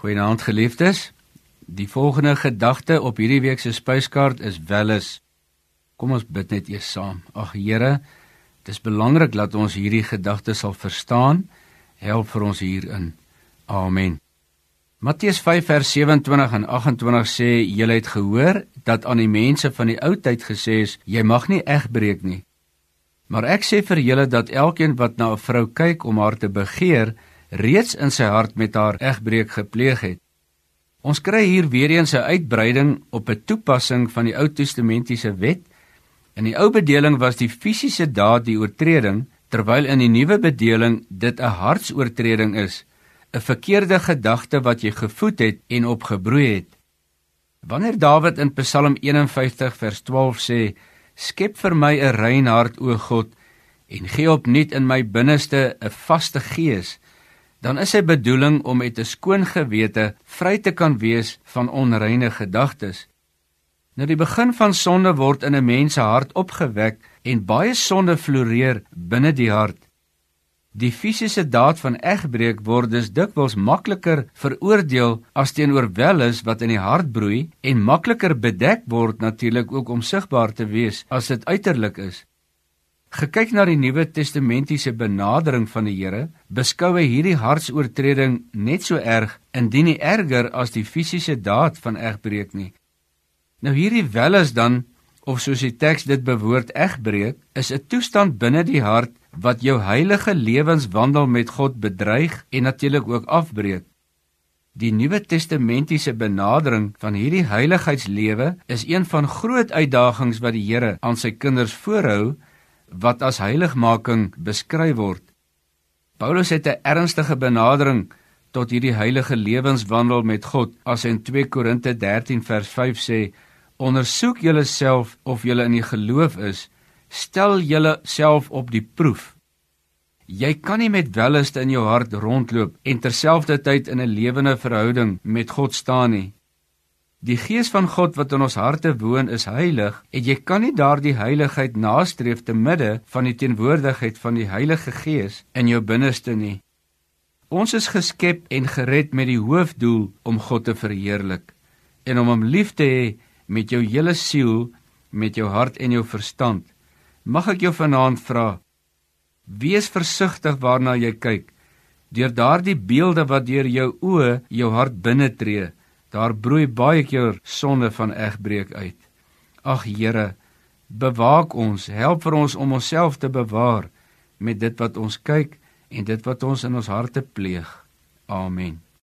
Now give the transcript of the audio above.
Goeienaand geliefdes. Die volgende gedagte op hierdie week se spyskaart is welis. Kom ons bid net eers saam. Ag Here, dit is belangrik dat ons hierdie gedagte sal verstaan. Help vir ons hierin. Amen. Matteus 5 vers 27 en 28 sê: "Julle het gehoor dat aan die mense van die ou tyd gesê is: Jy mag nie egbreek nie. Maar ek sê vir julle dat elkeen wat na 'n vrou kyk om haar te begeer, reeds in sy hart met haar egbreek gepleeg het. Ons kry hier weer eens 'n uitbreiding op 'n toepassing van die Ou Testamentiese wet. In die ou bedeling was die fisiese daad die oortreding, terwyl in die nuwe bedeling dit 'n hartsoortreding is, 'n verkeerde gedagte wat jy gevoed het en opgebroei het. Wanneer Dawid in Psalm 51 vers 12 sê: "Skep vir my 'n rein hart, o God, en gee opnuut in my binneste 'n vaste gees," dan is sy bedoeling om met 'n skoon gewete vry te kan wees van onreine gedagtes. Nou die begin van sonde word in 'n mens se hart opgewek en baie sonde floreer binne die hart. Die fisiese daad van egbreek word dus dikwels makliker veroordeel as teenoor welis wat in die hart broei en makliker bedek word natuurlik ook om sigbaar te wees as dit uiterlik is. Gekyk na die Nuwe Testamentiese benadering van die Here, beskou hy hierdie hartsoortreding net so erg, indien nie erger as die fisiese daad van egbreek nie. Nou hierdie wel is dan of soos die teks dit bewoord egbreek, is 'n toestand binne die hart wat jou heilige lewenswandel met God bedreig en natuurlik ook afbreek. Die Nuwe Testamentiese benadering van hierdie heiligheidslewe is een van groot uitdagings wat die Here aan sy kinders voorhou wat as heiligmaking beskryf word. Paulus het 'n ernstige benadering tot hierdie heilige lewenswandel met God as in 2 Korinte 13 vers 5 sê: "Ondersoek julleself of julle in die geloof is, stel julleself op die proef." Jy kan nie met wellust in jou hart rondloop en terselfdertyd in 'n lewende verhouding met God staan nie. Die Gees van God wat in ons harte woon is heilig en jy kan nie daardie heiligheid nastreef te midde van die teenwoordigheid van die Heilige Gees in jou binneste nie. Ons is geskep en gered met die hoofdoel om God te verheerlik en om hom lief te hê met jou hele siel, met jou hart en jou verstand. Mag ek jou vanaand vra: Wees versigtig waarna jy kyk. Deur daardie beelde wat deur jou oë jou hart binnetree, Daar broei baie keer sonde van egbreek uit. Ag Here, bewaak ons, help vir ons om onsself te bewaar met dit wat ons kyk en dit wat ons in ons harte pleeg. Amen.